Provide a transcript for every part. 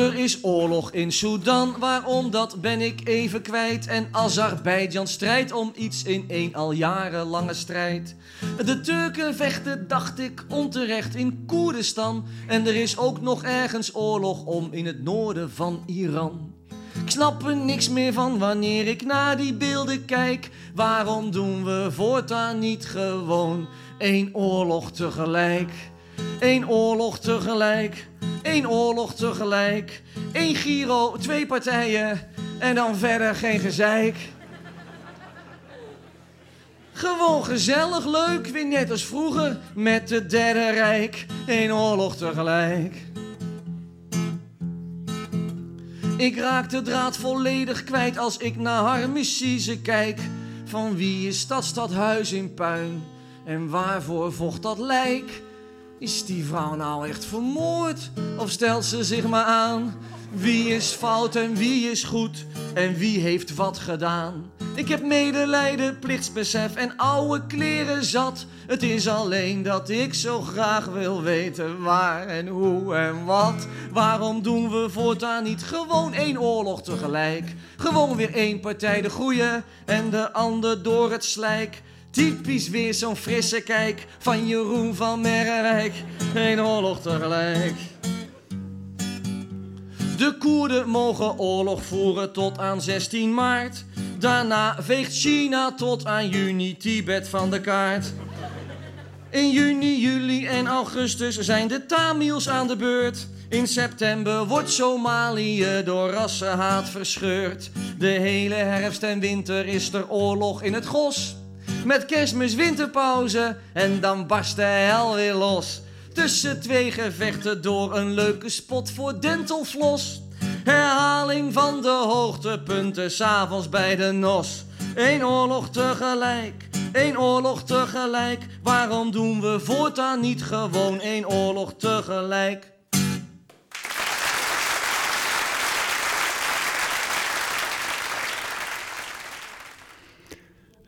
Er is oorlog in Sudan, waarom dat ben ik even kwijt. En Azerbeidzjan strijdt om iets in een al jarenlange strijd. De Turken vechten, dacht ik, onterecht in Koerdistan. En er is ook nog ergens oorlog om in het noorden van Iran. Ik snap er niks meer van wanneer ik naar die beelden kijk. Waarom doen we voortaan niet gewoon één oorlog tegelijk? Eén oorlog tegelijk, één oorlog tegelijk. Eén Giro, twee partijen en dan verder geen gezeik. Gewoon gezellig, leuk, weer net als vroeger met het Derde Rijk. Eén oorlog tegelijk. Ik raak de draad volledig kwijt als ik naar Harmessize kijk. Van wie is dat stadhuis in puin en waarvoor vocht dat lijk? Is die vrouw nou echt vermoord? Of stelt ze zich maar aan? Wie is fout en wie is goed? En wie heeft wat gedaan? Ik heb medelijden, plichtsbesef en oude kleren zat. Het is alleen dat ik zo graag wil weten waar en hoe en wat. Waarom doen we voortaan niet gewoon één oorlog tegelijk? Gewoon weer één partij de goeie en de ander door het slijk. Typisch weer zo'n frisse kijk van Jeroen van Merrewijk. Geen oorlog tegelijk. De Koerden mogen oorlog voeren tot aan 16 maart. Daarna veegt China tot aan juni Tibet van de kaart. In juni, juli en augustus zijn de Tamils aan de beurt. In september wordt Somalië door rassenhaat verscheurd. De hele herfst en winter is er oorlog in het gos. Met kerstmis winterpauze en dan barst de hel weer los. Tussen twee gevechten door een leuke spot voor dentalflos. Herhaling van de hoogtepunten s'avonds bij de nos. Eén oorlog tegelijk, één oorlog tegelijk. Waarom doen we voortaan niet gewoon één oorlog tegelijk?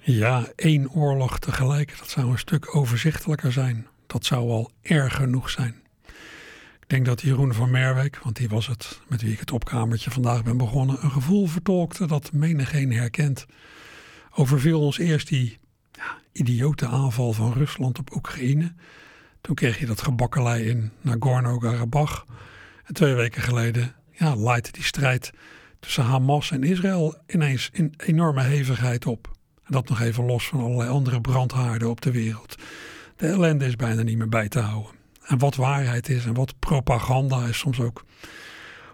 Ja, één oorlog tegelijk, dat zou een stuk overzichtelijker zijn. Dat zou al erg genoeg zijn. Ik denk dat Jeroen van Merwijk, want die was het met wie ik het opkamertje vandaag ben begonnen, een gevoel vertolkte dat menigeen herkent. Overviel ons eerst die ja, idiote aanval van Rusland op Oekraïne. Toen kreeg je dat gebakkelei in Nagorno-Karabakh. En twee weken geleden ja, leidde die strijd tussen Hamas en Israël ineens in enorme hevigheid op. Dat nog even los van allerlei andere brandhaarden op de wereld. De ellende is bijna niet meer bij te houden. En wat waarheid is en wat propaganda is soms ook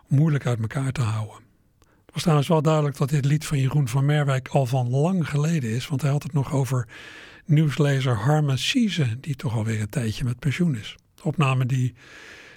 moeilijk uit elkaar te houden. Het was trouwens wel duidelijk dat dit lied van Jeroen van Merwijk al van lang geleden is. Want hij had het nog over nieuwslezer Harmen Sieze, die toch alweer een tijdje met pensioen is. De opname die,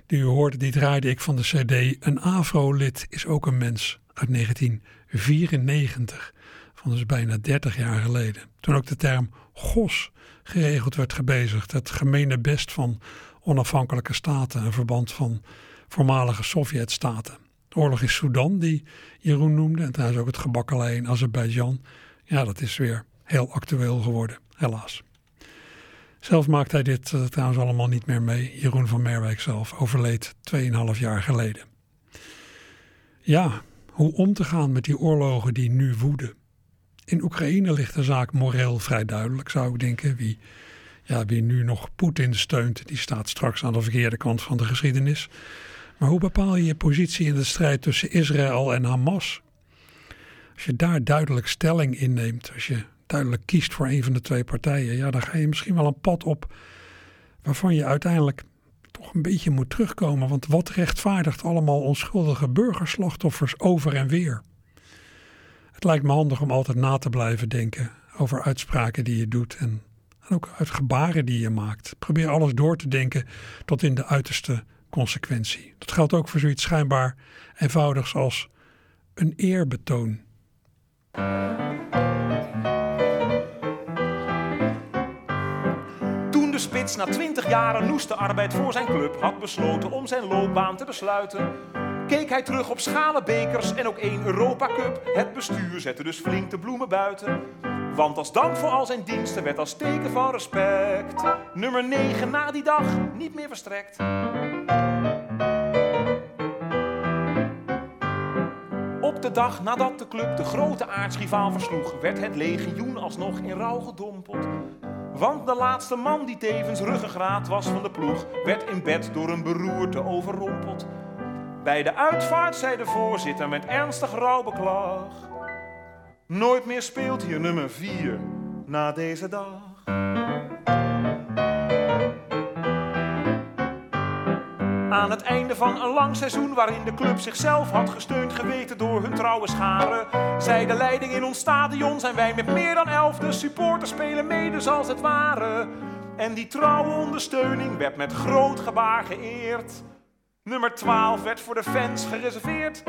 die u hoorde, die draaide ik van de cd Een Afro-lid is ook een mens uit 1994 van dus bijna 30 jaar geleden. Toen ook de term GOS geregeld werd gebezigd, het gemene best van onafhankelijke staten, een verband van voormalige Sovjet-staten. De oorlog in Sudan, die Jeroen noemde, en trouwens ook het gebakkelei in Azerbeidzjan. Ja, dat is weer heel actueel geworden, helaas. Zelf maakt hij dit uh, trouwens allemaal niet meer mee. Jeroen van Merwijk zelf overleed 2,5 jaar geleden. Ja, hoe om te gaan met die oorlogen die nu woeden. In Oekraïne ligt de zaak moreel vrij duidelijk, zou ik denken. Wie, ja, wie nu nog Poetin steunt, die staat straks aan de verkeerde kant van de geschiedenis. Maar hoe bepaal je je positie in de strijd tussen Israël en Hamas? Als je daar duidelijk stelling inneemt, als je duidelijk kiest voor een van de twee partijen, ja, dan ga je misschien wel een pad op waarvan je uiteindelijk toch een beetje moet terugkomen. Want wat rechtvaardigt allemaal onschuldige burgerslachtoffers over en weer? Het lijkt me handig om altijd na te blijven denken over uitspraken die je doet en, ook uit gebaren die je maakt. Probeer alles door te denken tot in de uiterste consequentie. Dat geldt ook voor zoiets schijnbaar eenvoudigs als een eerbetoon. spits na twintig jaren noeste arbeid voor zijn club had besloten om zijn loopbaan te besluiten. Keek hij terug op schalenbekers en ook één Europa Cup. Het bestuur zette dus flink de bloemen buiten. Want als dank voor al zijn diensten werd als teken van respect nummer 9 na die dag niet meer verstrekt. Op de dag nadat de club de grote aartsrivaal versloeg, werd het legioen alsnog in rouw gedompeld. Want de laatste man die tevens ruggengraat was van de ploeg, werd in bed door een beroerte overrompeld. Bij de uitvaart zei de voorzitter met ernstig rouwbeklag: Nooit meer speelt hier nummer 4 na deze dag. Aan het einde van een lang seizoen waarin de club zichzelf had gesteund geweten door hun trouwe scharen, zei de leiding in ons stadion zijn wij met meer dan elf, de supporters spelen mede zoals het ware. En die trouwe ondersteuning werd met groot gebaar geëerd. Nummer 12 werd voor de fans gereserveerd.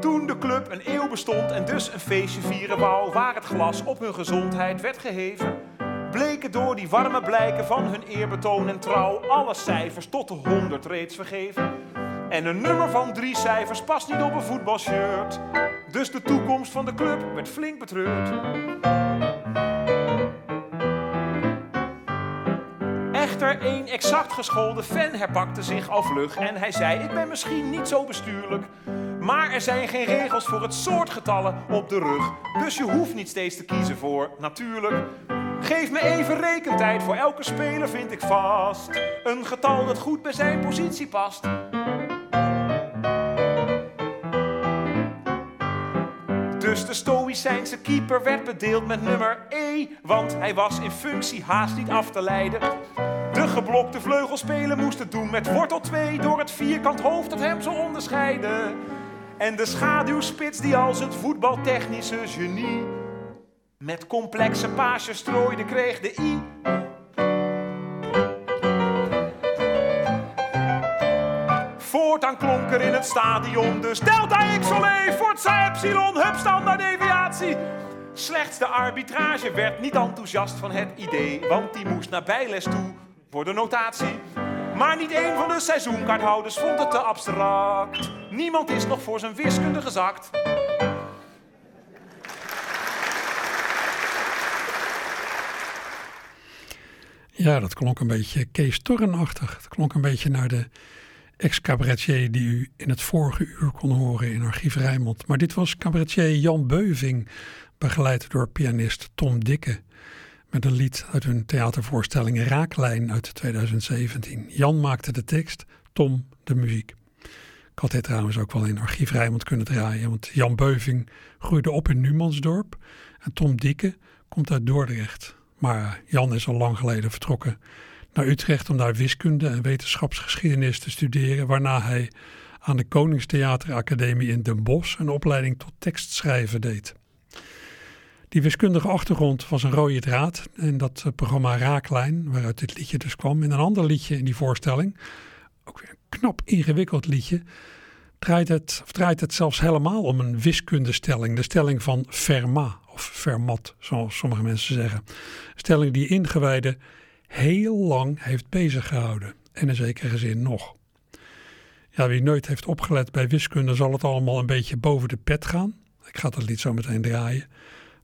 Toen de club een eeuw bestond en dus een feestje vieren wou, waar het glas op hun gezondheid werd geheven, bleken door die warme blijken van hun eerbetoon en trouw alle cijfers tot de honderd reeds vergeven. En een nummer van drie cijfers past niet op een voetbalshirt. Dus de toekomst van de club werd flink betreurd. Echter, één exact geschoolde fan herpakte zich al vlug en hij zei: Ik ben misschien niet zo bestuurlijk. Maar er zijn geen regels voor het soort getallen op de rug. Dus je hoeft niet steeds te kiezen voor natuurlijk. Geef me even rekentijd voor elke speler, vind ik vast. Een getal dat goed bij zijn positie past. Dus de Stoïcijnse keeper werd bedeeld met nummer E, want hij was in functie haast niet af te leiden. De geblokte vleugelspeler moest het doen met wortel 2 door het vierkant hoofd dat hem onderscheiden. En de schaduwspits die als het voetbaltechnische genie met complexe paasjes strooide, kreeg de I. Voortaan klonk er in het stadion dus Delta X Olé, Forza Epsilon, Hub standaard deviatie. Slechts de arbitrage werd niet enthousiast van het idee, want die moest naar bijles toe voor de notatie. Maar niet één van de seizoenkaarthouders vond het te abstract. Niemand is nog voor zijn wiskunde gezakt. Ja, dat klonk een beetje Kees Torrenachtig. Het klonk een beetje naar de ex-cabaretier die u in het vorige uur kon horen in Archief Rijnmond. Maar dit was cabaretier Jan Beuving, begeleid door pianist Tom Dikke. Met een lied uit hun theatervoorstelling Raaklijn uit 2017. Jan maakte de tekst, Tom de muziek. Ik had dit trouwens ook wel in Archief Rijnmond kunnen draaien. Want Jan Beuving groeide op in Numansdorp. En Tom Dikke komt uit Dordrecht. Maar Jan is al lang geleden vertrokken naar Utrecht om daar wiskunde en wetenschapsgeschiedenis te studeren, waarna hij aan de Koningstheateracademie in Den Bosch een opleiding tot tekstschrijven deed. Die wiskundige achtergrond was een rode draad in dat eh, programma Raaklijn, waaruit dit liedje dus kwam. In een ander liedje in die voorstelling, ook weer een knap ingewikkeld liedje, draait het, of draait het zelfs helemaal om een wiskundestelling. De stelling van Fermat, of Fermat, zoals sommige mensen zeggen. Een stelling die ingewijden heel lang heeft bezig gehouden. En in zekere zin nog. Ja, wie nooit heeft opgelet bij wiskunde zal het allemaal een beetje boven de pet gaan. Ik ga dat lied zo meteen draaien.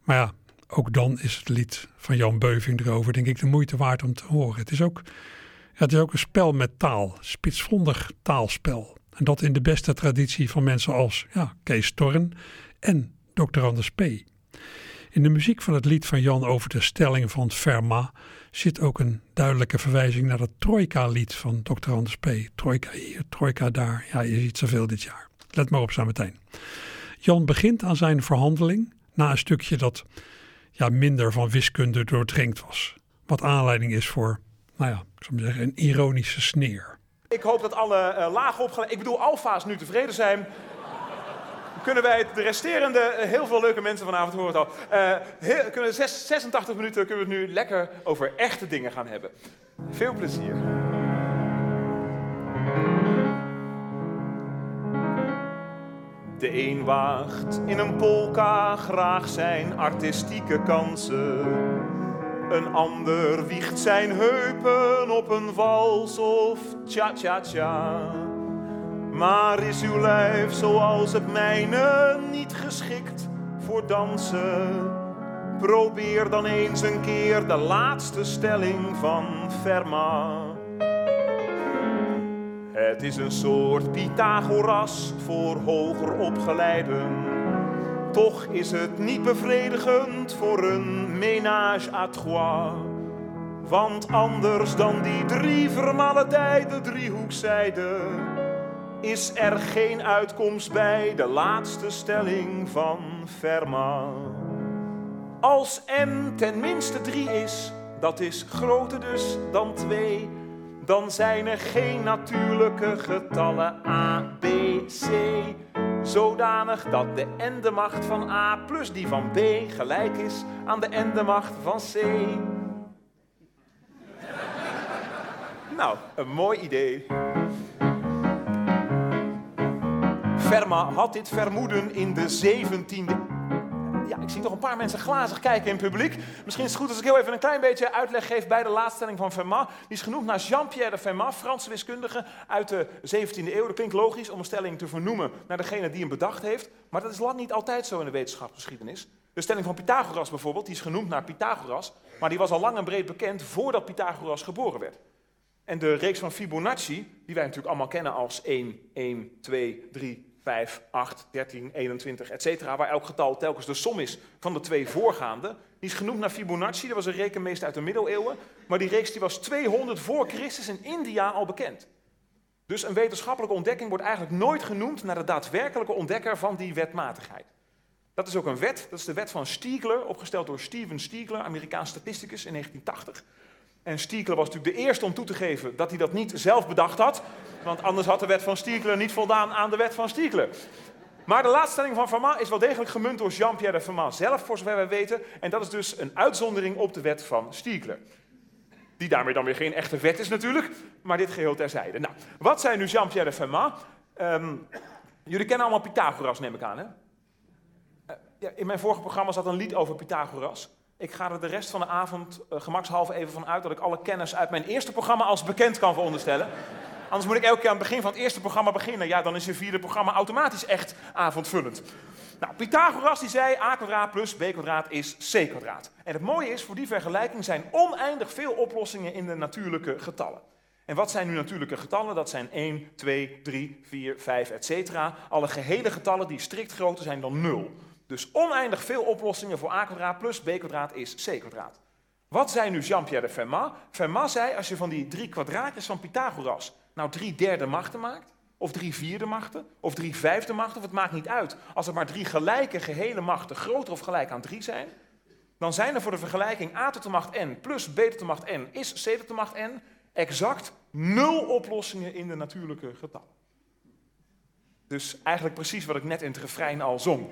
Maar ja, ook dan is het lied van Jan Beuving erover, denk ik, de moeite waard om te horen. Het is ook, het is ook een spel met taal, spitsvondig taalspel. En dat in de beste traditie van mensen als ja, Kees Torren en Dr. Anders P. In de muziek van het lied van Jan over de stelling van Fermat zit ook een duidelijke verwijzing naar het Trojka-lied van Dr. Anders P. Trojka hier, Trojka daar. Ja, je ziet zoveel dit jaar. Let maar op zo meteen. Jan begint aan zijn verhandeling na een stukje dat ja, minder van wiskunde doordrenkt was. Wat aanleiding is voor, nou ja, ik zou zeggen, een ironische sneer. Ik hoop dat alle uh, lagen opgeleid, ik bedoel alfa's nu tevreden zijn. Kunnen wij de resterende uh, heel veel leuke mensen vanavond horen al. Heel, kunnen zes, 86 minuten kunnen we het nu lekker over echte dingen gaan hebben. Veel plezier. De een waagt in een polka graag zijn artistieke kansen. Een ander wiegt zijn heupen op een vals of tja-tja-tja. Maar is uw lijf zoals het mijne niet geschikt voor dansen? Probeer dan eens een keer de laatste stelling van Fermat. Het is een soort Pythagoras voor hoger opgeleiden. Toch is het niet bevredigend voor een ménage à trois. Want anders dan die drie vermaledijde driehoekzijde is er geen uitkomst bij de laatste stelling van Fermat. Als m ten minste 3 is, dat is groter dus dan 2, dan zijn er geen natuurlijke getallen a, b, c. Zodanig dat de n-de-macht van a plus die van b gelijk is aan de n-de-macht van c. Nou, een mooi idee. Fermat had dit vermoeden in de 17e ja, ik zie toch een paar mensen glazig kijken in publiek. Misschien is het goed als ik heel even een klein beetje uitleg geef bij de laatstelling van Fermat. Die is genoemd naar Jean-Pierre de Fermat, Franse wiskundige uit de 17e eeuw. Dat klinkt logisch om een stelling te vernoemen naar degene die hem bedacht heeft. Maar dat is lang niet altijd zo in de wetenschapsgeschiedenis. De stelling van Pythagoras bijvoorbeeld, die is genoemd naar Pythagoras. Maar die was al lang en breed bekend voordat Pythagoras geboren werd. En de reeks van Fibonacci, die wij natuurlijk allemaal kennen als 1, 1, 2, 3, 5, 8, 13, 21, etc. Waar elk getal telkens de som is van de twee voorgaande. Die is genoemd naar Fibonacci, dat was een rekenmeester uit de middeleeuwen. Maar die reeks die was 200 voor Christus in India al bekend. Dus een wetenschappelijke ontdekking wordt eigenlijk nooit genoemd naar de daadwerkelijke ontdekker van die wetmatigheid. Dat is ook een wet, dat is de wet van Stiegler, opgesteld door Steven Stiegler, Amerikaans statisticus in 1980. En Stiegler was natuurlijk de eerste om toe te geven dat hij dat niet zelf bedacht had. Want anders had de wet van Stiegler niet voldaan aan de wet van Stiegler. Maar de laatstelling van Fermat is wel degelijk gemunt door Jean-Pierre de Fermat zelf, voor zover wij weten. En dat is dus een uitzondering op de wet van Stiegler. Die daarmee dan weer geen echte wet is natuurlijk, maar dit geheel terzijde. Nou, wat zijn nu Jean-Pierre de Fermat? Um, jullie kennen allemaal Pythagoras, neem ik aan, hè? Uh, ja, in mijn vorige programma zat een lied over Pythagoras. Ik ga er de rest van de avond uh, gemakshalve even van uit dat ik alle kennis uit mijn eerste programma als bekend kan veronderstellen. Anders moet ik elke keer aan het begin van het eerste programma beginnen. Ja, dan is je vierde programma automatisch echt avondvullend. Nou, Pythagoras die zei a kwadraat plus b kwadraat is c kwadraat. En het mooie is, voor die vergelijking zijn oneindig veel oplossingen in de natuurlijke getallen. En wat zijn nu natuurlijke getallen? Dat zijn 1, 2, 3, 4, 5, etc. Alle gehele getallen die strikt groter zijn dan 0. Dus oneindig veel oplossingen voor a kwadraat plus b kwadraat is c kwadraat. Wat zei nu Jean-Pierre de Fermat? Fermat zei, als je van die drie kwadraatjes van Pythagoras nou drie derde machten maakt, of drie vierde machten, of drie vijfde machten, of het maakt niet uit. Als er maar drie gelijke gehele machten groter of gelijk aan drie zijn, dan zijn er voor de vergelijking a tot de macht n plus b tot de macht n is c tot de macht n exact nul oplossingen in de natuurlijke getallen. Dus eigenlijk precies wat ik net in het refrein al zong.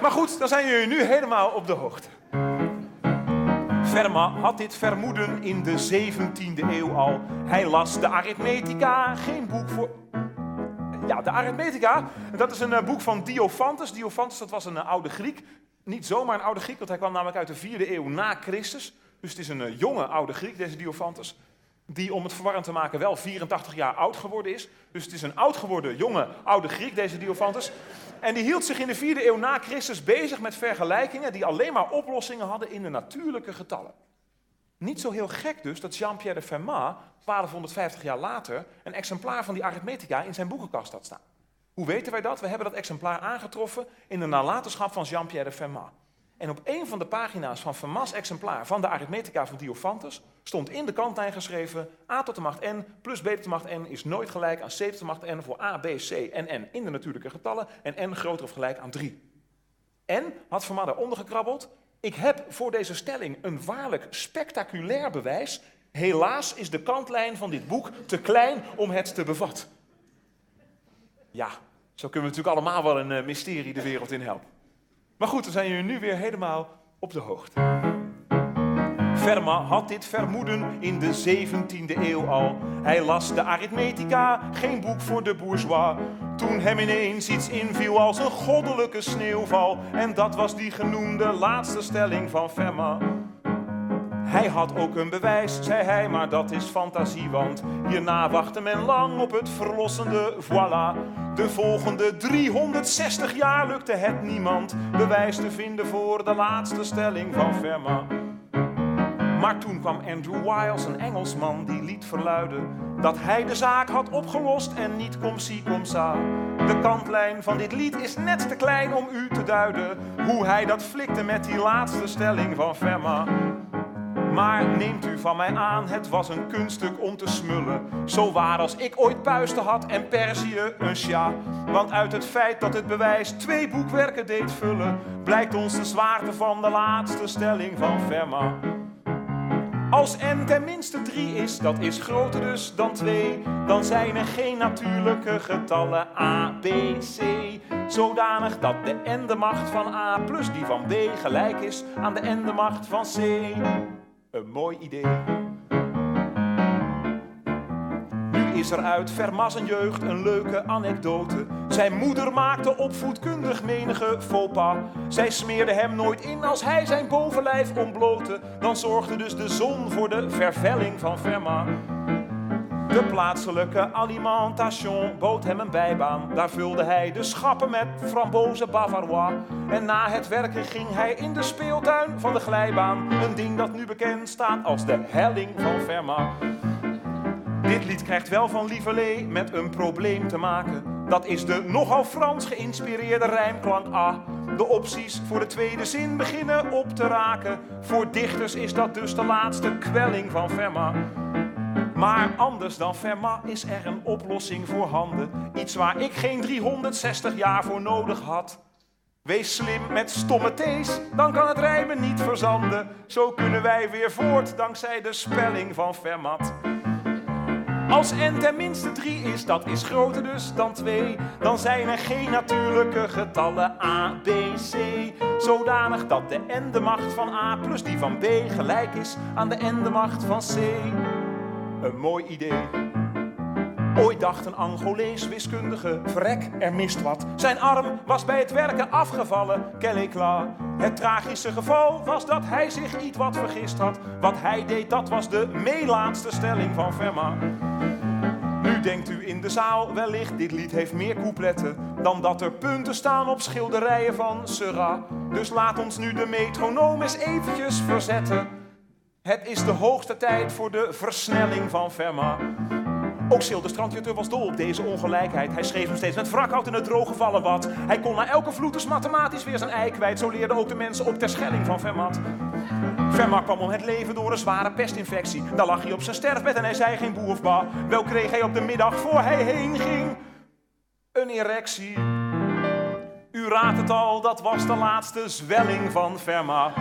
Maar goed, dan zijn jullie nu helemaal op de hoogte. Fermat had dit vermoeden in de 17e eeuw al. Hij las de Arithmetica, geen boek voor. Ja, de Arithmetica, dat is een uh, boek van Diophantus. Diophantus, dat was een uh, oude Griek. Niet zomaar een oude Griek, want hij kwam namelijk uit de 4e eeuw na Christus. Dus het is een uh, jonge oude Griek, deze Diophantus die om het verwarrend te maken wel 84 jaar oud geworden is. Dus het is een oud geworden, jonge, oude Griek, deze Diophantus. En die hield zich in de vierde eeuw na Christus bezig met vergelijkingen die alleen maar oplossingen hadden in de natuurlijke getallen. Niet zo heel gek dus dat Jean-Pierre de Fermat 1250 jaar later een exemplaar van die arithmetica in zijn boekenkast had staan. Hoe weten wij dat? We hebben dat exemplaar aangetroffen in de nalatenschap van Jean-Pierre de Fermat. En op een van de pagina's van Fermat's exemplaar van de arithmetica van Diophantus stond in de kantlijn geschreven a tot de macht n plus b tot de macht n is nooit gelijk aan c tot de macht n voor a, b, c en n in de natuurlijke getallen en n groter of gelijk aan 3. En, had Fermat daaronder gekrabbeld, ik heb voor deze stelling een waarlijk spectaculair bewijs. Helaas is de kantlijn van dit boek te klein om het te bevatten. Ja, zo kunnen we natuurlijk allemaal wel een eh, mysterie de wereld in helpen. Maar goed, dan zijn jullie nu weer helemaal op de hoogte. Fermat had dit vermoeden in de 17e eeuw al. Hij las de arithmetica, geen boek voor de bourgeois. Toen hem ineens iets inviel als een goddelijke sneeuwval. En dat was die genoemde laatste stelling van Fermat. Hij had ook een bewijs, zei hij, maar dat is fantasie, want hierna wachtte men lang op het verlossende voilà. De volgende 360 jaar lukte het niemand bewijs te vinden voor de laatste stelling van Fermat. Maar toen kwam Andrew Wiles, een Engelsman, die liet verluiden dat hij de zaak had opgelost en niet kom si kom sa. De kantlijn van dit lied is net te klein om u te duiden hoe hij dat flikte met die laatste stelling van Fermat. Maar neemt u van mij aan, het was een kunststuk om te smullen. Zo waar als ik ooit puisten had en Perzië een sja. Want uit het feit dat het bewijs twee boekwerken deed vullen, blijkt ons de zwaarte van de laatste stelling van Fermat. Als n tenminste 3 is, dat is groter dus dan 2, dan zijn er geen natuurlijke getallen a, b, c. Zodanig dat de n de macht van a plus die van b gelijk is aan de n de macht van c. Een mooi idee. Nu is er uit Fermat zijn jeugd een leuke anekdote. Zijn moeder maakte opvoedkundig menige faux pas. Zij smeerde hem nooit in als hij zijn bovenlijf ontblootte. Dan zorgde dus de zon voor de vervelling van Fermat. De plaatselijke alimentation bood hem een bijbaan. Daar vulde hij de schappen met frambozen bavarois. En na het werken ging hij in de speeltuin van de glijbaan. Een ding dat nu bekend staat als de helling van Fermat. Dit lied krijgt wel van Lieverlee met een probleem te maken. Dat is de nogal Frans geïnspireerde rijmklank A. De opties voor de tweede zin beginnen op te raken. Voor dichters is dat dus de laatste kwelling van Fermat. Maar anders dan Fermat is er een oplossing voorhanden. Iets waar ik geen 360 jaar voor nodig had. Wees slim met stomme T's, dan kan het rijmen niet verzanden. Zo kunnen wij weer voort dankzij de spelling van Fermat. Als n tenminste 3 is, dat is groter dus dan 2, dan zijn er geen natuurlijke getallen a, b, c. Zodanig dat de n de macht van a plus die van b gelijk is aan de n de macht van c. Een mooi idee. Ooit dacht een Angolees wiskundige, vrek, er mist wat. Zijn arm was bij het werken afgevallen, quel Het tragische geval was dat hij zich iets wat vergist had. Wat hij deed, dat was de meelaatste stelling van Fermat. Nu denkt u in de zaal wellicht, dit lied heeft meer coupletten dan dat er punten staan op schilderijen van Seurat. Dus laat ons nu de metronoom eens eventjes verzetten. Het is de hoogste tijd voor de versnelling van Fermat. Ook Sil de strandjutter was dol op deze ongelijkheid. Hij schreef hem steeds met wrakhout in het droge vallen wat. Hij kon na elke vloed dus mathematisch weer zijn ei kwijt. Zo leerden ook de mensen op ter schelling van Fermat. Fermat kwam om het leven door een zware pestinfectie. Daar lag hij op zijn sterfbed en hij zei geen boe of ba. Wel kreeg hij op de middag voor hij heen ging een erectie. U raadt het al, dat was de laatste zwelling van Fermat.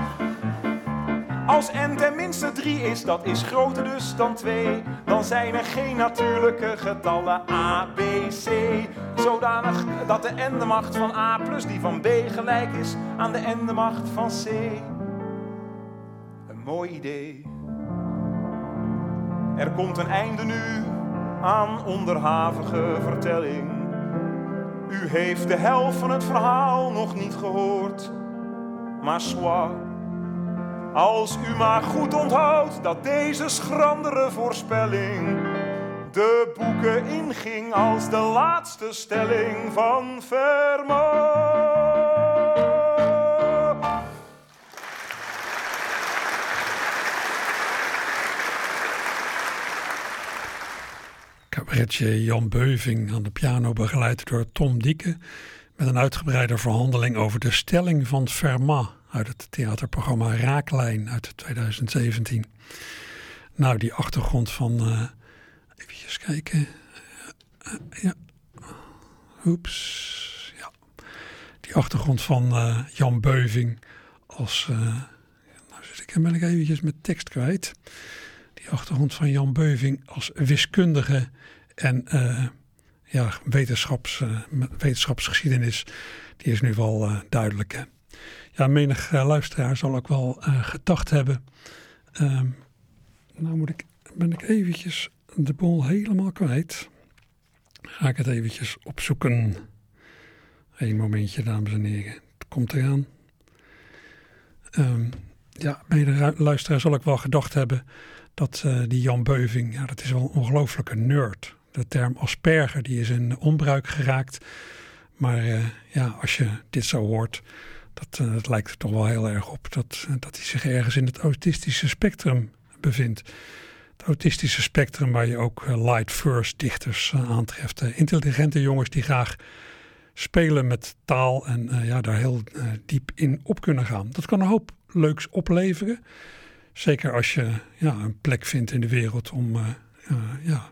Als n tenminste 3 is, dat is groter dus dan 2, dan zijn er geen natuurlijke getallen a, b, c. Zodanig dat de n de macht van a plus die van b gelijk is aan de n de macht van c. Een mooi idee. Er komt een einde nu aan onderhavige vertelling. U heeft de helft van het verhaal nog niet gehoord, maar soit. Als u maar goed onthoudt dat deze schrandere voorspelling de boeken inging als de laatste stelling van Fermat. Cabaretje Jan Beuving aan de piano begeleid door Tom Dieke met een uitgebreide verhandeling over de stelling van Fermat uit het theaterprogramma Raaklijn uit 2017. Nou, die achtergrond van. Uh, even kijken. Uh, ja. Oeps. Ja. Die achtergrond van Jan Beuving als. nou, zit ik, ben ik eventjes met tekst kwijt. Die achtergrond van Jan Beuving als wiskundige en ja, wetenschaps, wetenschapsgeschiedenis. Die is nu wel duidelijk. Hè? Ja, menig uh, luisteraar zal ook wel uh, gedacht hebben. Um, nou moet ik, ben ik eventjes de bol helemaal kwijt. Ga ik het eventjes opzoeken. Eén momentje, dames en heren. Het komt eraan. Um, Ja, bij de luisteraar zal ik wel gedacht hebben dat uh, die Jan Beuving, ja, dat is wel een ongelooflijke nerd. De term asperger die is in onbruik geraakt. Maar ja, als je dit zo hoort, dat, uh, dat lijkt er toch wel heel erg op dat, dat hij zich ergens in het autistische spectrum bevindt. Het autistische spectrum waar je ook light first dichters aantreft. intelligente jongens die graag spelen met taal en ja, daar heel diep in op kunnen gaan. Dat kan een hoop leuks opleveren. Zeker als je ja, een plek vindt in de wereld om ja,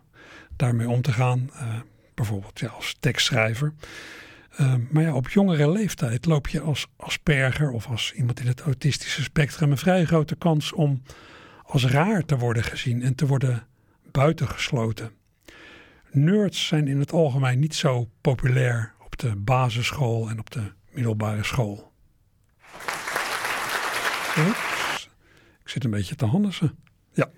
daarmee om te gaan. Bijvoorbeeld ja, als tekstschrijver. Maar ja, op jongere leeftijd loop je als asperger of als iemand in het autistische spectrum een vrij grote kans om als raar te worden gezien en te worden buitengesloten. Nerds zijn in het algemeen niet zo populair op de basisschool en op de middelbare school. Oeps. Ik zit een beetje te hannissen. Ja.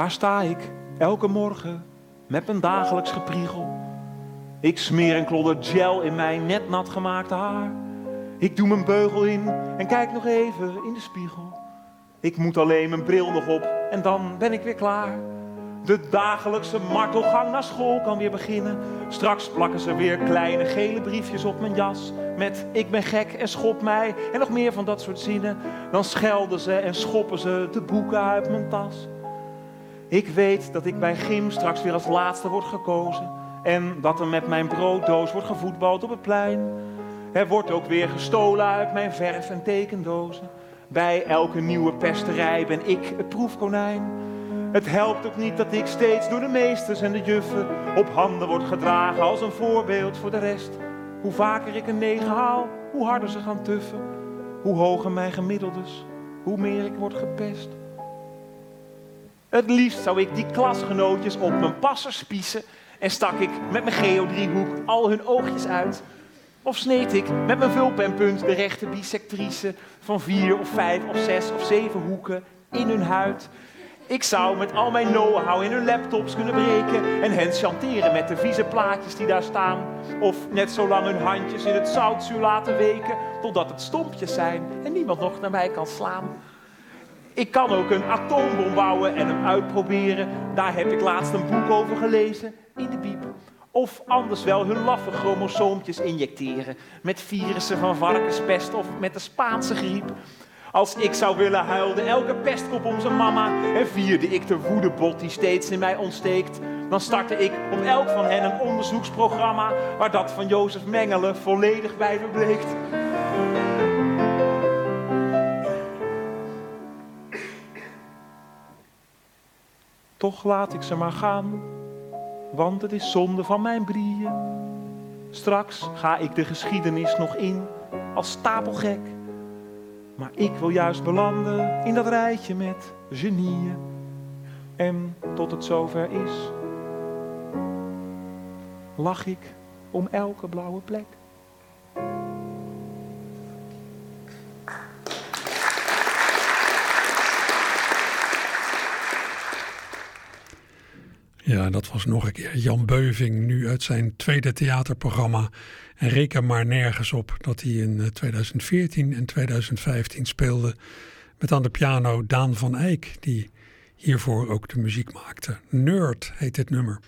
Daar sta ik, elke morgen, met mijn dagelijks gepriegel. Ik smeer een klodder gel in mijn net nat gemaakte haar. Ik doe mijn beugel in en kijk nog even in de spiegel. Ik moet alleen mijn bril nog op en dan ben ik weer klaar. De dagelijkse martelgang naar school kan weer beginnen. Straks plakken ze weer kleine gele briefjes op mijn jas. Met ik ben gek en schop mij en nog meer van dat soort zinnen. Dan schelden ze en schoppen ze de boeken uit mijn tas. Ik weet dat ik bij Gym straks weer als laatste word gekozen. En dat er met mijn brooddoos wordt gevoetbald op het plein. Er wordt ook weer gestolen uit mijn verf- en tekendozen. Bij elke nieuwe pesterij ben ik het proefkonijn. Het helpt ook niet dat ik steeds door de meesters en de juffen op handen word gedragen als een voorbeeld voor de rest. Hoe vaker ik een negen haal, hoe harder ze gaan tuffen. Hoe hoger mijn gemiddeldes, hoe meer ik word gepest. Het liefst zou ik die klasgenootjes op mijn passer spiezen en stak ik met mijn geodriehoek al hun oogjes uit. Of sneed ik met mijn vulpenpunt de rechte bisectrice van vier of vijf of zes of zeven hoeken in hun huid. Ik zou met al mijn know-how in hun laptops kunnen breken en hen chanteren met de vieze plaatjes die daar staan. Of net zo lang hun handjes in het zoutzuur laten weken totdat het stompjes zijn en niemand nog naar mij kan slaan. Ik kan ook een atoombom bouwen en hem uitproberen. Daar heb ik laatst een boek over gelezen in de biep. Of anders wel hun laffe chromosoompjes injecteren met virussen van varkenspest of met de Spaanse griep. Als ik zou willen huilde elke pestkop om zijn mama en vierde ik de woedebot die steeds in mij ontsteekt. Dan startte ik op elk van hen een onderzoeksprogramma waar dat van Jozef Mengelen volledig bij verbleekt. Toch laat ik ze maar gaan, want het is zonde van mijn brieën. Straks ga ik de geschiedenis nog in als stapelgek. Maar ik wil juist belanden in dat rijtje met genieën. En tot het zover is, lach ik om elke blauwe plek. Ja, dat was nog een keer Jan Beuving, nu uit zijn tweede theaterprogramma. En reken maar nergens op dat hij in 2014 en 2015 speelde met aan de piano Daan van Eyck, die hiervoor ook de muziek maakte. Nerd heet dit nummer.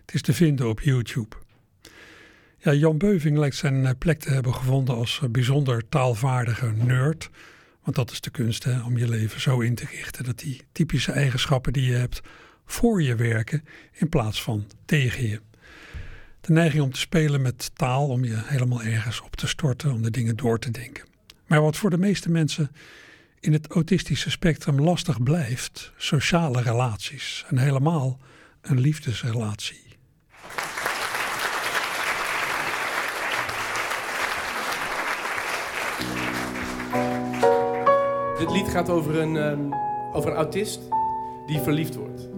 Het is te vinden op YouTube. Ja, Jan Beuving lijkt zijn plek te hebben gevonden als bijzonder taalvaardige nerd. Want dat is de kunst, hè, om je leven zo in te richten dat die typische eigenschappen die je hebt voor je werken in plaats van tegen je. De neiging om te spelen met taal, om je helemaal ergens op te storten, om de dingen door te denken. Maar wat voor de meeste mensen in het autistische spectrum lastig blijft, sociale relaties en helemaal een liefdesrelatie. Dit lied gaat over een, um, over een autist die verliefd wordt.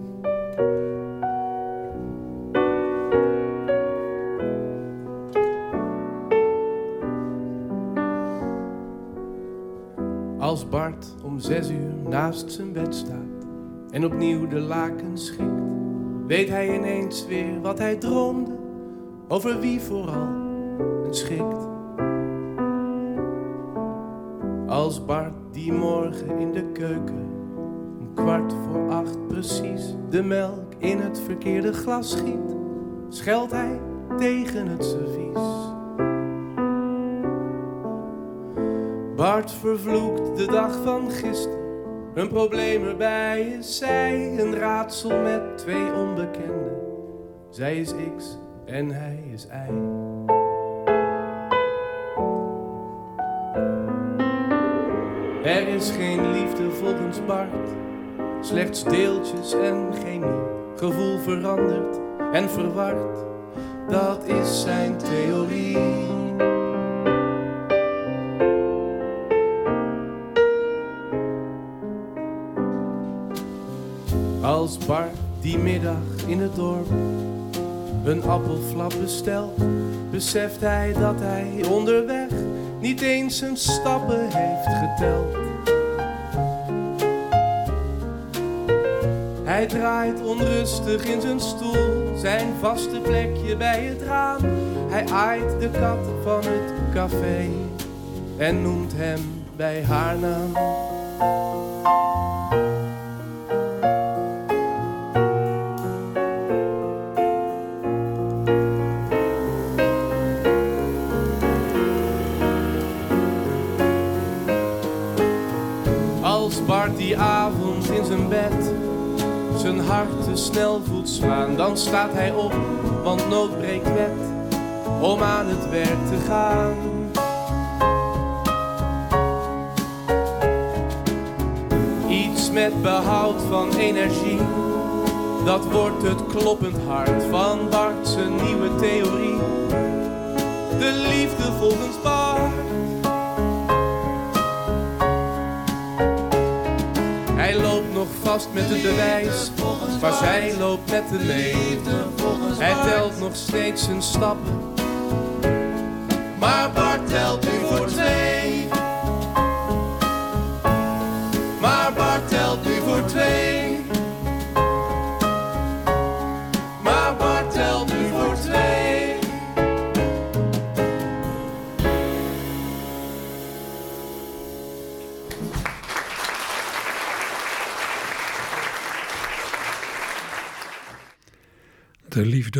Als Bart om zes uur naast zijn bed staat en opnieuw de lakens schikt, weet hij ineens weer wat hij droomde, over wie vooral het schikt. Als Bart die morgen in de keuken, om kwart voor acht precies, de melk in het verkeerde glas schiet, scheldt hij tegen het servies. Bart vervloekt de dag van gisteren. Een probleem erbij is zij, een raadsel met twee onbekenden. Zij is X en hij is Y. Er is geen liefde volgens Bart, slechts deeltjes en chemie. Gevoel verandert en verward, dat is zijn theorie. Bart die middag in het dorp een appelflap bestelt, beseft hij dat hij onderweg niet eens zijn stappen heeft geteld. Hij draait onrustig in zijn stoel, zijn vaste plekje bij het raam. Hij aait de kat van het café en noemt hem bij haar naam. Hart te snel voelt slaan, dan staat hij op, want nood breekt wet om aan het werk te gaan. Iets met behoud van energie, dat wordt het kloppend hart van Bart zijn nieuwe theorie. De liefde volgens Bart. Hij loopt nog vast met het bewijs, maar zij loopt met hem mee. Hij telt nog steeds zijn stappen, maar Bart telt nu voor twee.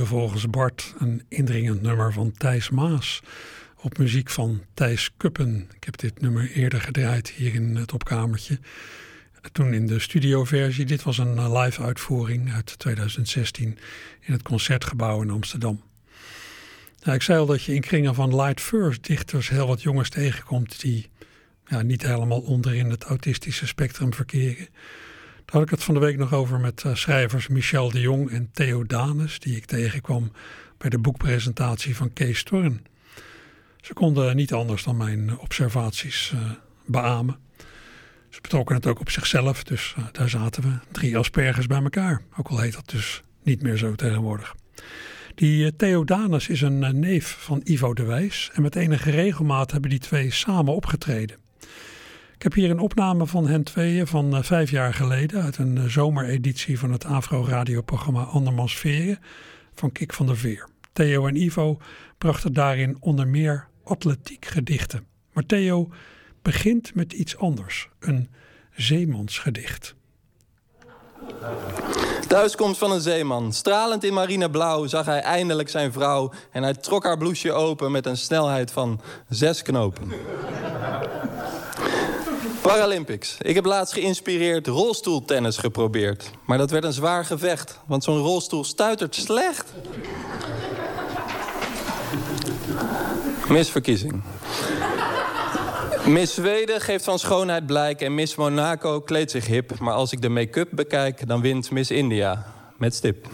Volgens Bart, een indringend nummer van Thijs Maas. Op muziek van Thijs Kuppen. Ik heb dit nummer eerder gedraaid hier in het opkamertje. Toen in de studioversie. Dit was een eh, live uitvoering uit 2016 in het Concertgebouw in Amsterdam. Ik zei al dat je in kringen van light verse dichters heel wat jongens tegenkomt die ja, niet helemaal onderin het autistische spectrum verkeren. Daar had ik het van de week nog over met uh, schrijvers Michel de Jong en Theo Danes, die ik tegenkwam bij de boekpresentatie van Kees Storn. Ze konden niet anders dan mijn observaties uh, beamen. Ze betrokken het ook op zichzelf, dus daar zaten we, drie aspergers bij elkaar. Ook al heet dat dus niet meer zo tegenwoordig. Die Theo Danes is een neef van Ivo de Wijs en met enige regelmaat hebben die twee samen opgetreden. Ik heb hier een opname van hen tweeën van uh, vijf jaar geleden uit een uh, zomereditie van het Afro-radioprogramma Andermans Veren van Kik van der Veer. Theo en Ivo brachten daarin onder meer atletiek gedichten. Maar Theo begint met iets anders, een zeemansgedicht. Thuiskomst van een zeeman. Stralend in marineblauw zag hij eindelijk zijn vrouw... en hij trok haar blouseje open met een snelheid van zes knopen. Paralympics. Ik heb laatst geïnspireerd rolstoeltennis geprobeerd. Maar dat werd een zwaar gevecht, want zo'n rolstoel stuitert slecht. Misverkiezing. Miss Zweden geeft van schoonheid blijk en Miss Monaco kleedt zich hip. Maar als ik de make-up bekijk, dan wint Miss India. Met stip.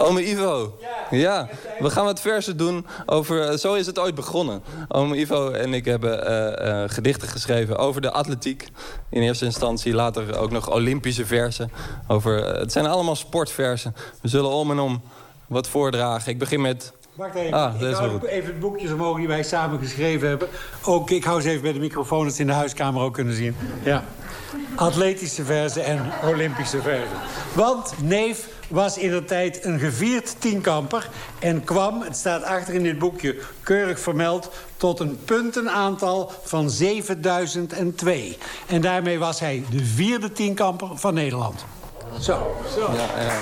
Ome Ivo. Ja, we gaan wat versen doen over... Zo is het ooit begonnen. Ome Ivo en ik hebben uh, uh, gedichten geschreven over de atletiek. In eerste instantie, later ook nog Olympische versen. Over, uh, het zijn allemaal sportversen. We zullen om en om wat voordragen. Ik begin met Wacht even. Ah, ik hou even het boekjes omhoog die wij samen geschreven hebben. Ook, ik hou eens even bij de microfoon, dat ze in de huiskamer ook kunnen zien. Ja. Atletische verzen en Olympische verzen. Want neef was in de tijd een gevierd tienkamper... en kwam, het staat achter in dit boekje keurig vermeld... tot een puntenaantal van 7002. En daarmee was hij de vierde tienkamper van Nederland. Zo, zo. Ja, ja.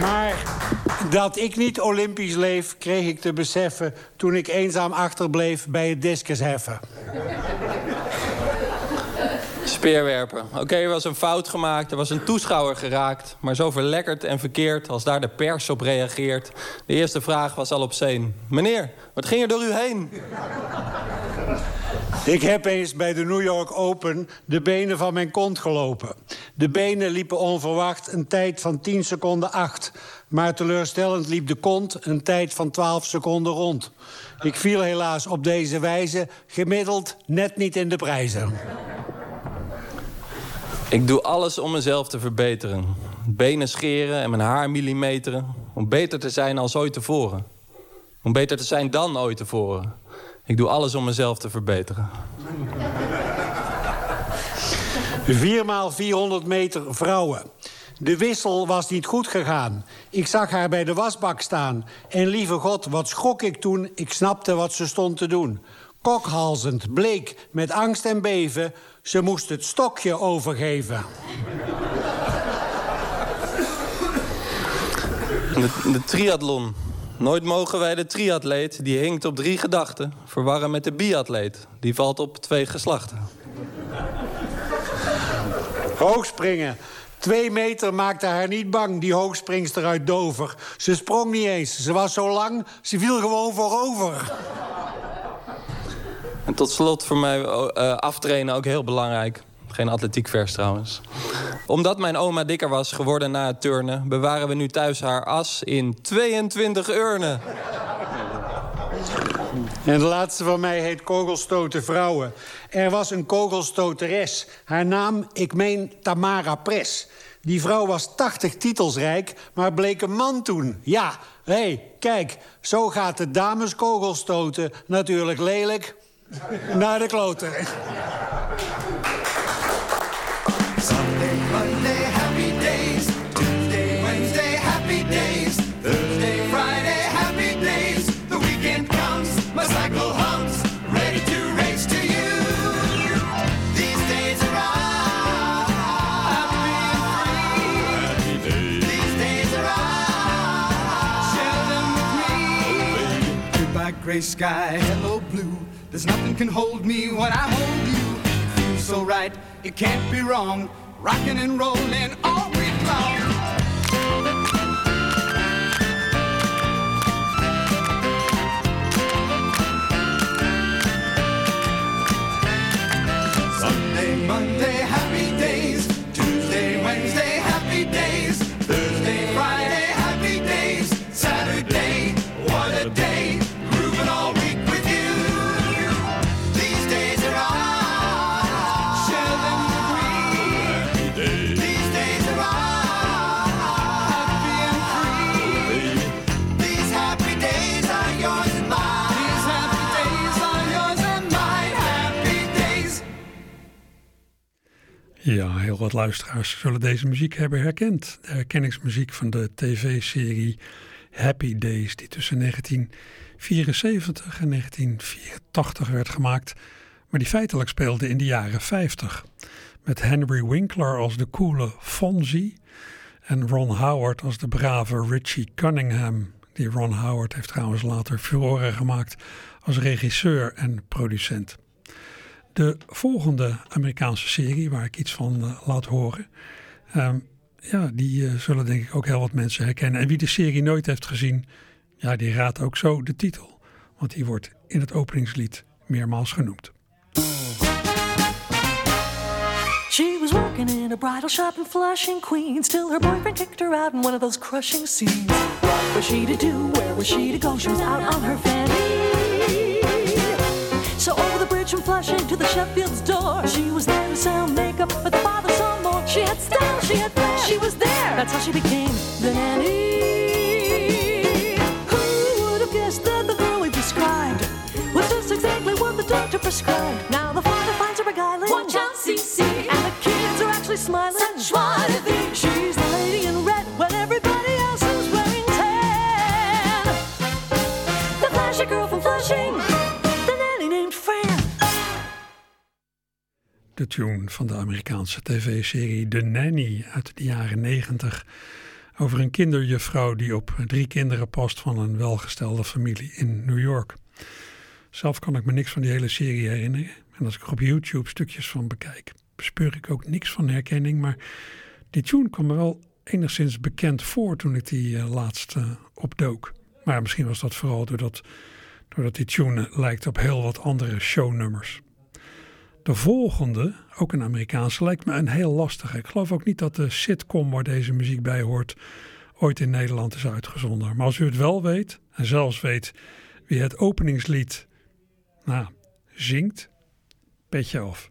Maar dat ik niet olympisch leef, kreeg ik te beseffen... toen ik eenzaam achterbleef bij het discusheffen. Speerwerpen. Oké, er was een fout gemaakt, er was een toeschouwer geraakt... maar zo verlekkerd en verkeerd als daar de pers op reageert. De eerste vraag was al op zeen. Meneer, wat ging er door u heen? Ik heb eens bij de New York Open de benen van mijn kont gelopen. De benen liepen onverwacht een tijd van 10 seconden 8. Maar teleurstellend liep de kont een tijd van 12 seconden rond. Ik viel helaas op deze wijze gemiddeld net niet in de prijzen. Ik doe alles om mezelf te verbeteren. Benen scheren en mijn haar millimeteren. Om beter te zijn als ooit tevoren. Om beter te zijn dan ooit tevoren. Ik doe alles om mezelf te verbeteren. 4 maal 400 meter vrouwen. De wissel was niet goed gegaan. Ik zag haar bij de wasbak staan. En lieve God, wat schrok ik toen. Ik snapte wat ze stond te doen. Kokhalzend, bleek, met angst en beven. Ze moest het stokje overgeven. De, de triathlon. Nooit mogen wij de triatleet, die hinkt op drie gedachten... verwarren met de biatleet, die valt op twee geslachten. Hoogspringen. Twee meter maakte haar niet bang, die hoogspringster uit Dover. Ze sprong niet eens. Ze was zo lang, ze viel gewoon voorover. En tot slot voor mij eh, aftrainen ook heel belangrijk. Geen atletiekvers trouwens. Omdat mijn oma dikker was geworden na het turnen... bewaren we nu thuis haar as in 22 urnen. En de laatste van mij heet Kogelstoten Vrouwen. Er was een kogelstoteres. Haar naam, ik meen Tamara Pres. Die vrouw was 80 titels rijk, maar bleek een man toen. Ja, hé, hey, kijk, zo gaat de dameskogelstoten natuurlijk lelijk naar de kloten. Goodbye, gray sky, hello, blue. There's nothing can hold me when I hold you. It feels so right, it can't be wrong. Rocking and rolling all week long. Ja, heel wat luisteraars zullen deze muziek hebben herkend. De herkenningsmuziek van de tv-serie Happy Days, die tussen 1974 en 1984 werd gemaakt, maar die feitelijk speelde in de jaren 50. Met Henry Winkler als de coole Fonzie en Ron Howard als de brave Richie Cunningham. Die Ron Howard heeft trouwens later furoren gemaakt als regisseur en producent. De volgende Amerikaanse serie, waar ik iets van eh, laat horen, ehm, ja, die eh, zullen denk ik ook heel wat mensen herkennen. En wie de serie nooit heeft gezien, ja, die raadt ook zo de titel. Want die wordt in het openingslied meermaals genoemd. She was working in a bridal shop in Flushing, Queens, till her boyfriend kicked her out in one of those crushing scenes. What was she to do? Where was she to go? She was out on her fanny. church from Flushing to the Sheffield's door. She was there to sell makeup, but the father saw more. She had style, she had flair, she was there. That's how she became the nanny. Who would have guessed that the girl we described was just exactly what the doctor prescribed? Now the father finds her beguiling. Watch out, CC. And the kids are actually smiling. Such one. De tune van de Amerikaanse tv-serie The Nanny uit de jaren 90 over een kinderjuffrouw die op drie kinderen past van een welgestelde familie in New York. Zelf kan ik me niks van die hele serie herinneren. En als ik er op YouTube stukjes van bekijk, bespeur ik ook niks van herkenning. Maar die tune kwam me wel enigszins bekend voor toen ik die eh, laatst eh, opdook. Maar misschien was dat vooral doordat, doordat die tune lijkt op heel wat andere shownummers. De volgende, ook een Amerikaanse, lijkt me een heel lastige. Ik geloof ook niet dat de sitcom waar deze muziek bij hoort ooit in Nederland is uitgezonden. Maar als u het wel weet, en zelfs weet wie het openingslied nou, zingt, petje af.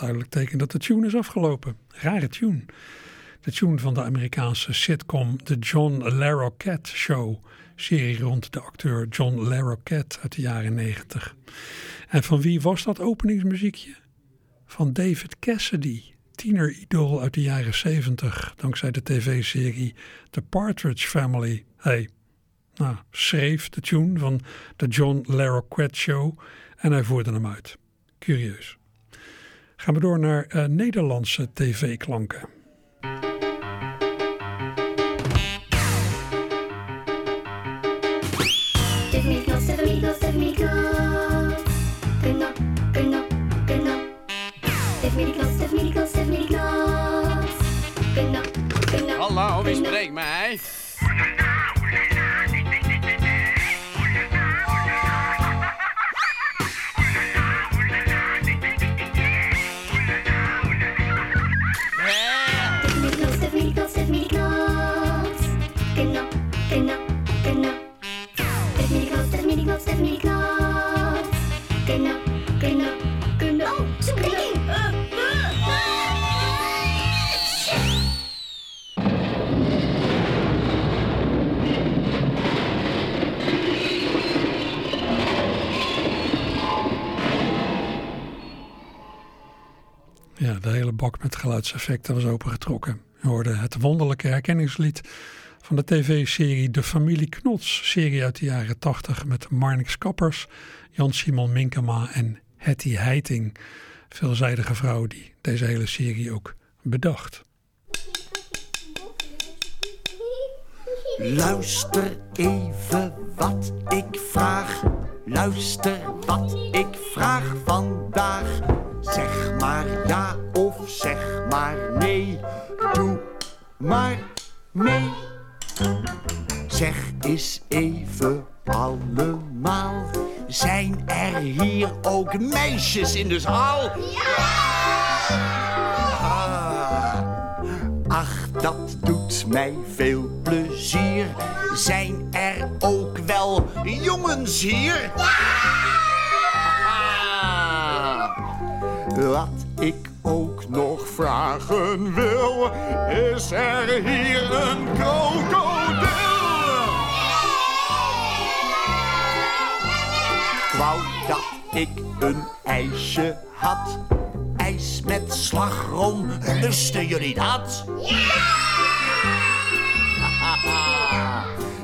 Duidelijk teken dat de tune is afgelopen. Rare tune. De tune van de Amerikaanse sitcom The John Larroquette Show. Serie rond de acteur John Larroquette uit de jaren 90. En van wie was dat openingsmuziekje? Van David Cassidy, tieneridool uit de jaren 70. Dankzij de tv-serie The Partridge Family. Hij nou, schreef de tune van de John Larroquette Show en hij voerde hem uit. Curieus. Gaan we door naar eh, Nederlandse tv-klanken. Bak met geluidseffecten was opengetrokken. Je hoorde het wonderlijke herkenningslied van de tv-serie De Familie Knots. Serie uit de jaren 80 met Marnix Kappers, Jan-Simon Minkema en Hetty Heiting. Veelzijdige vrouw die deze hele serie ook bedacht. Luister even wat ik vraag. Luister wat ik vraag vandaag. Zeg maar ja of zeg maar nee. Doe maar mee. Zeg eens even allemaal. Zijn er hier ook meisjes in de zaal? Ah, Ach, dat doet mij veel plezier. Zijn er ook wel jongens hier? Ah, Wat ik ook nog vragen wil, is er hier een krokodil? Ik wou dat ik een ijsje had. Ijs met slagroom, lusten jullie dat?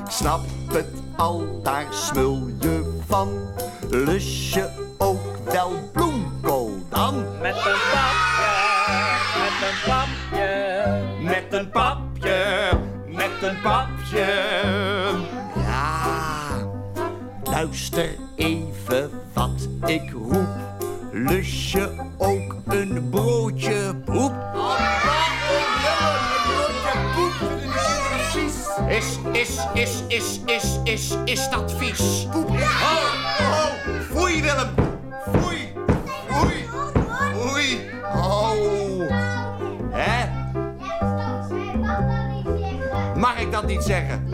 Ik snap het al, daar smul je van. Lus je ook wel dan? Met een papje, met een papje, Met een papje, met een papje. Ja, luister even wat ik roep. Lus je ook een broodje poep? Is, is, is, is, is, is, is dat vies? Poep. Oh, oh, foei Willem. Mag ik dat niet zeggen?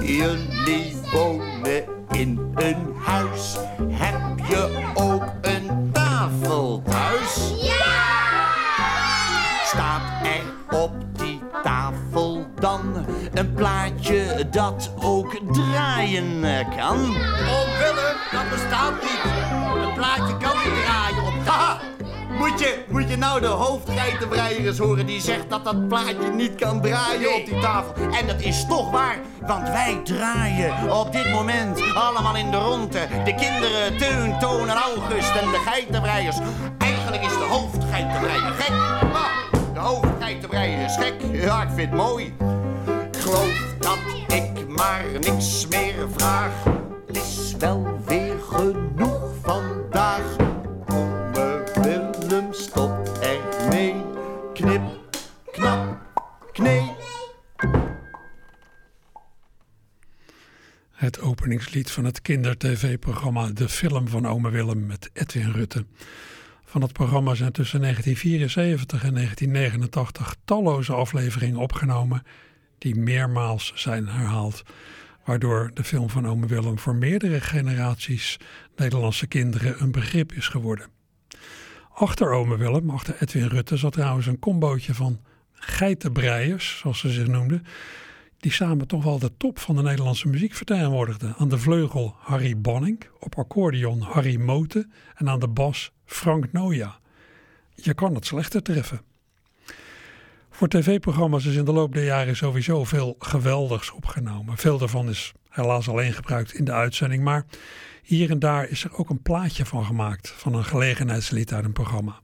Jullie wonen in een huis. Heb je ook een tafel thuis? Staat er op die tafel dan een plaatje dat ook draaien eh, kan? Oh Willem, dat bestaat niet. Een plaatje kan niet draaien op... Moet je, moet je nou de hoofdgeitenbreier eens horen die zegt dat dat plaatje niet kan draaien op die tafel. En dat is toch waar, want wij draaien op dit moment allemaal in de ronde. De kinderen Teun, Toon en August en de geitenbreiers. Eigenlijk is de hoofdgeitenbreier gek. Maar de hoofdgeitenbreier is gek. Ja, ik vind het mooi. Geloof dat ik maar niks meer vraag. Het is wel weer genoeg vandaag. Het openingslied van het kinder-tv-programma De Film van Ome Willem met Edwin Rutte. Van het programma zijn tussen 1974 en 1989 talloze afleveringen opgenomen die meermaals zijn herhaald. Waardoor de film van Ome Willem voor meerdere generaties Nederlandse kinderen een begrip is geworden. Achter Ome Willem, achter Edwin Rutte, zat trouwens een combootje van geitenbreiers, zoals ze zich noemden, die samen toch wel de top van de Nederlandse muziek vertegenwoordigden. Aan de vleugel Harry Bonning, op accordeon Harry Moten en aan de bas Frank Noja. Je kan het slechter treffen. Voor tv-programma's is in de loop der jaren sowieso veel geweldigs opgenomen. Veel daarvan is helaas alleen gebruikt in de uitzending, maar hier en daar is er ook een plaatje van gemaakt van een gelegenheidslied uit een programma.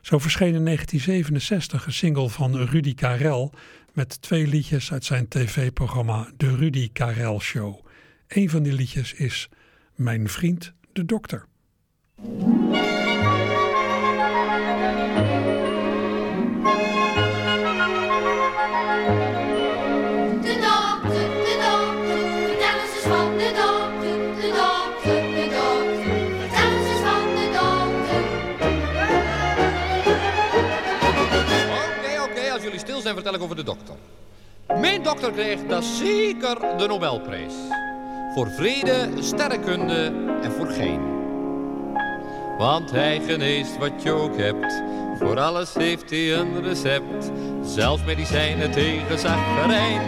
Zo verscheen in 1967 een single van Rudy Karel met twee liedjes uit zijn tv-programma De Rudy Karel Show. Een van die liedjes is Mijn vriend de dokter. Over de dokter. Mijn dokter kreeg dat zeker de Nobelprijs. Voor vrede, sterrenkunde en voor gein. Want hij geneest wat je ook hebt. Voor alles heeft hij een recept. Zelfs medicijnen tegen zacherijn.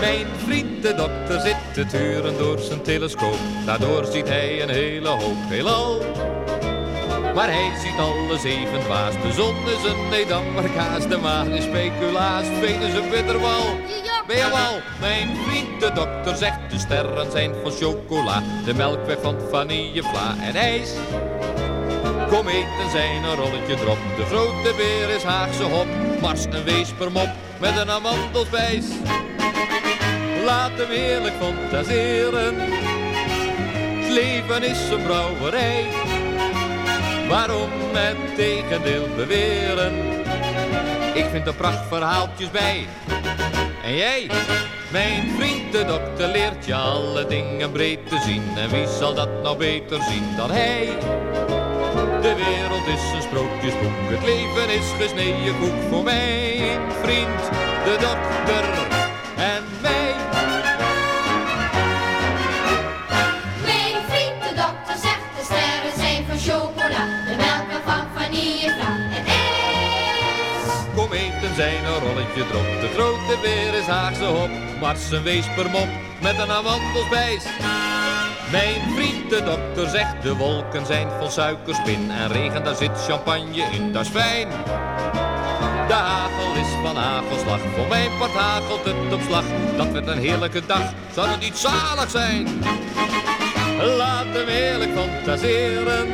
Mijn vriend de dokter zit te turen door zijn telescoop. Daardoor ziet hij een hele hoop heelal. Maar hij ziet alle zeven dwaas. De zon is een Nedammer kaas, de maan is speculaas, Venus een bitterbal. Ben je wel? Mijn vriend de dokter zegt de sterren zijn van chocola, de melkweg van vanillevla en ijs. Kometen zijn een rolletje drop, de grote beer is Haagse hop, Mars een weespermop met een amandelspijs. Laat hem heerlijk fantaseren, het leven is een brouwerij. Waarom het tegendeel beweren? Ik vind er prachtverhaaltjes bij. En jij, mijn vriend de dokter, leert je alle dingen breed te zien. En wie zal dat nou beter zien dan hij? De wereld is een sprookjesboek, het leven is gesneden koek voor mijn vriend de dokter zijn een rolletje drop, de grote beer is Haagse hop, Mars een weespermop met een amandelspijs. Mijn vriend de dokter zegt de wolken zijn vol suikerspin en regen daar zit champagne in, dat is fijn. De hagel is van hagelslag, voor mijn part hagelt het op slag. Dat werd een heerlijke dag, zou het niet zalig zijn? Laat hem heerlijk fantaseren,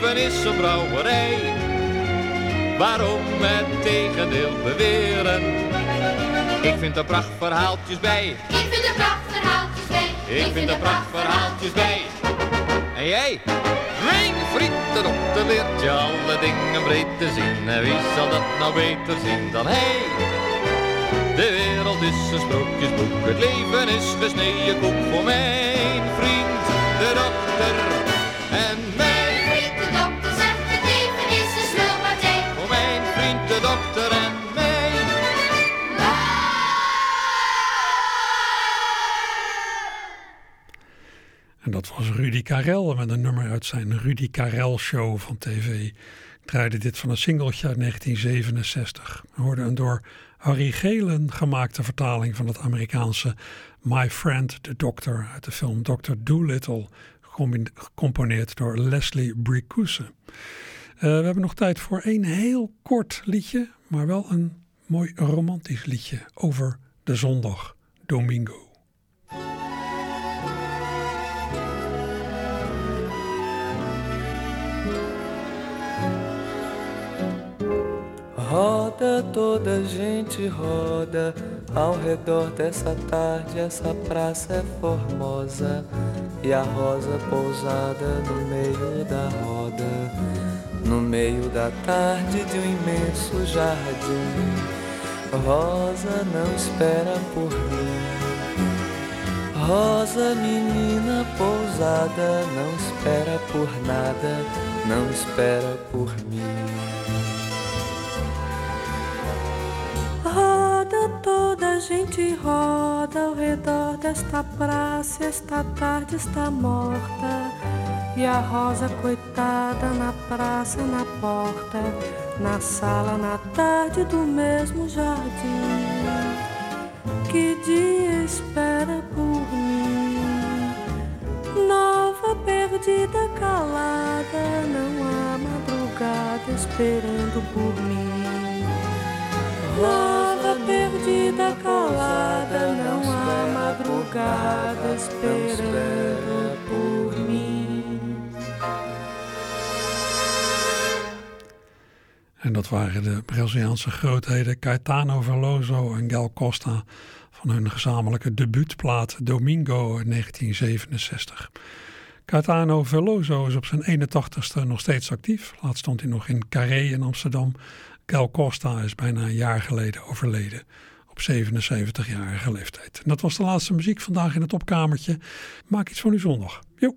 het is een brouwerij. Waarom het tegendeel beweren? Ik vind er prachtverhaaltjes bij. Ik vind er prachtverhaaltjes bij. Ik vind er prachtverhaaltjes bij. En jij? Mijn vriend, de dokter leert je alle dingen breed te zien. En wie zal dat nou beter zien dan hij? De wereld is een sprookjesboek, het leven is gesneden koek voor mijn vriend, de dokter. Was Rudy Karel met een nummer uit zijn Rudy Karel Show van tv. Ik draaide dit van een singeltje uit 1967. We hoorden een door Harry Gelen gemaakte vertaling van het Amerikaanse My Friend the Doctor uit de film Dr. Dolittle, gecomponeerd door Leslie Bricuse. Uh, we hebben nog tijd voor één heel kort liedje, maar wel een mooi romantisch liedje over de zondag, Domingo. Roda toda gente roda ao redor dessa tarde, essa praça é formosa e a rosa pousada no meio da roda, no meio da tarde de um imenso jardim. Rosa não espera por mim. Rosa, menina pousada, não espera por nada, não espera por mim. Gente roda ao redor desta praça. Esta tarde está morta. E a rosa, coitada, na praça, na porta, na sala, na tarde do mesmo jardim. Que dia espera por mim? Nova, perdida, calada, não há madrugada esperando por mim. Nova, perdida, calada, não há madrugada esperando por mim. En dat waren de Braziliaanse grootheden Caetano Veloso en Gal Costa van hun gezamenlijke debuutplaat Domingo in 1967. Caetano Veloso is op zijn 81ste nog steeds actief. Laatst stond hij nog in Carré in Amsterdam. Gal Costa is bijna een jaar geleden overleden. Op 77-jarige leeftijd. En dat was de laatste muziek vandaag in het opkamertje. Maak iets van uw zondag. Jo.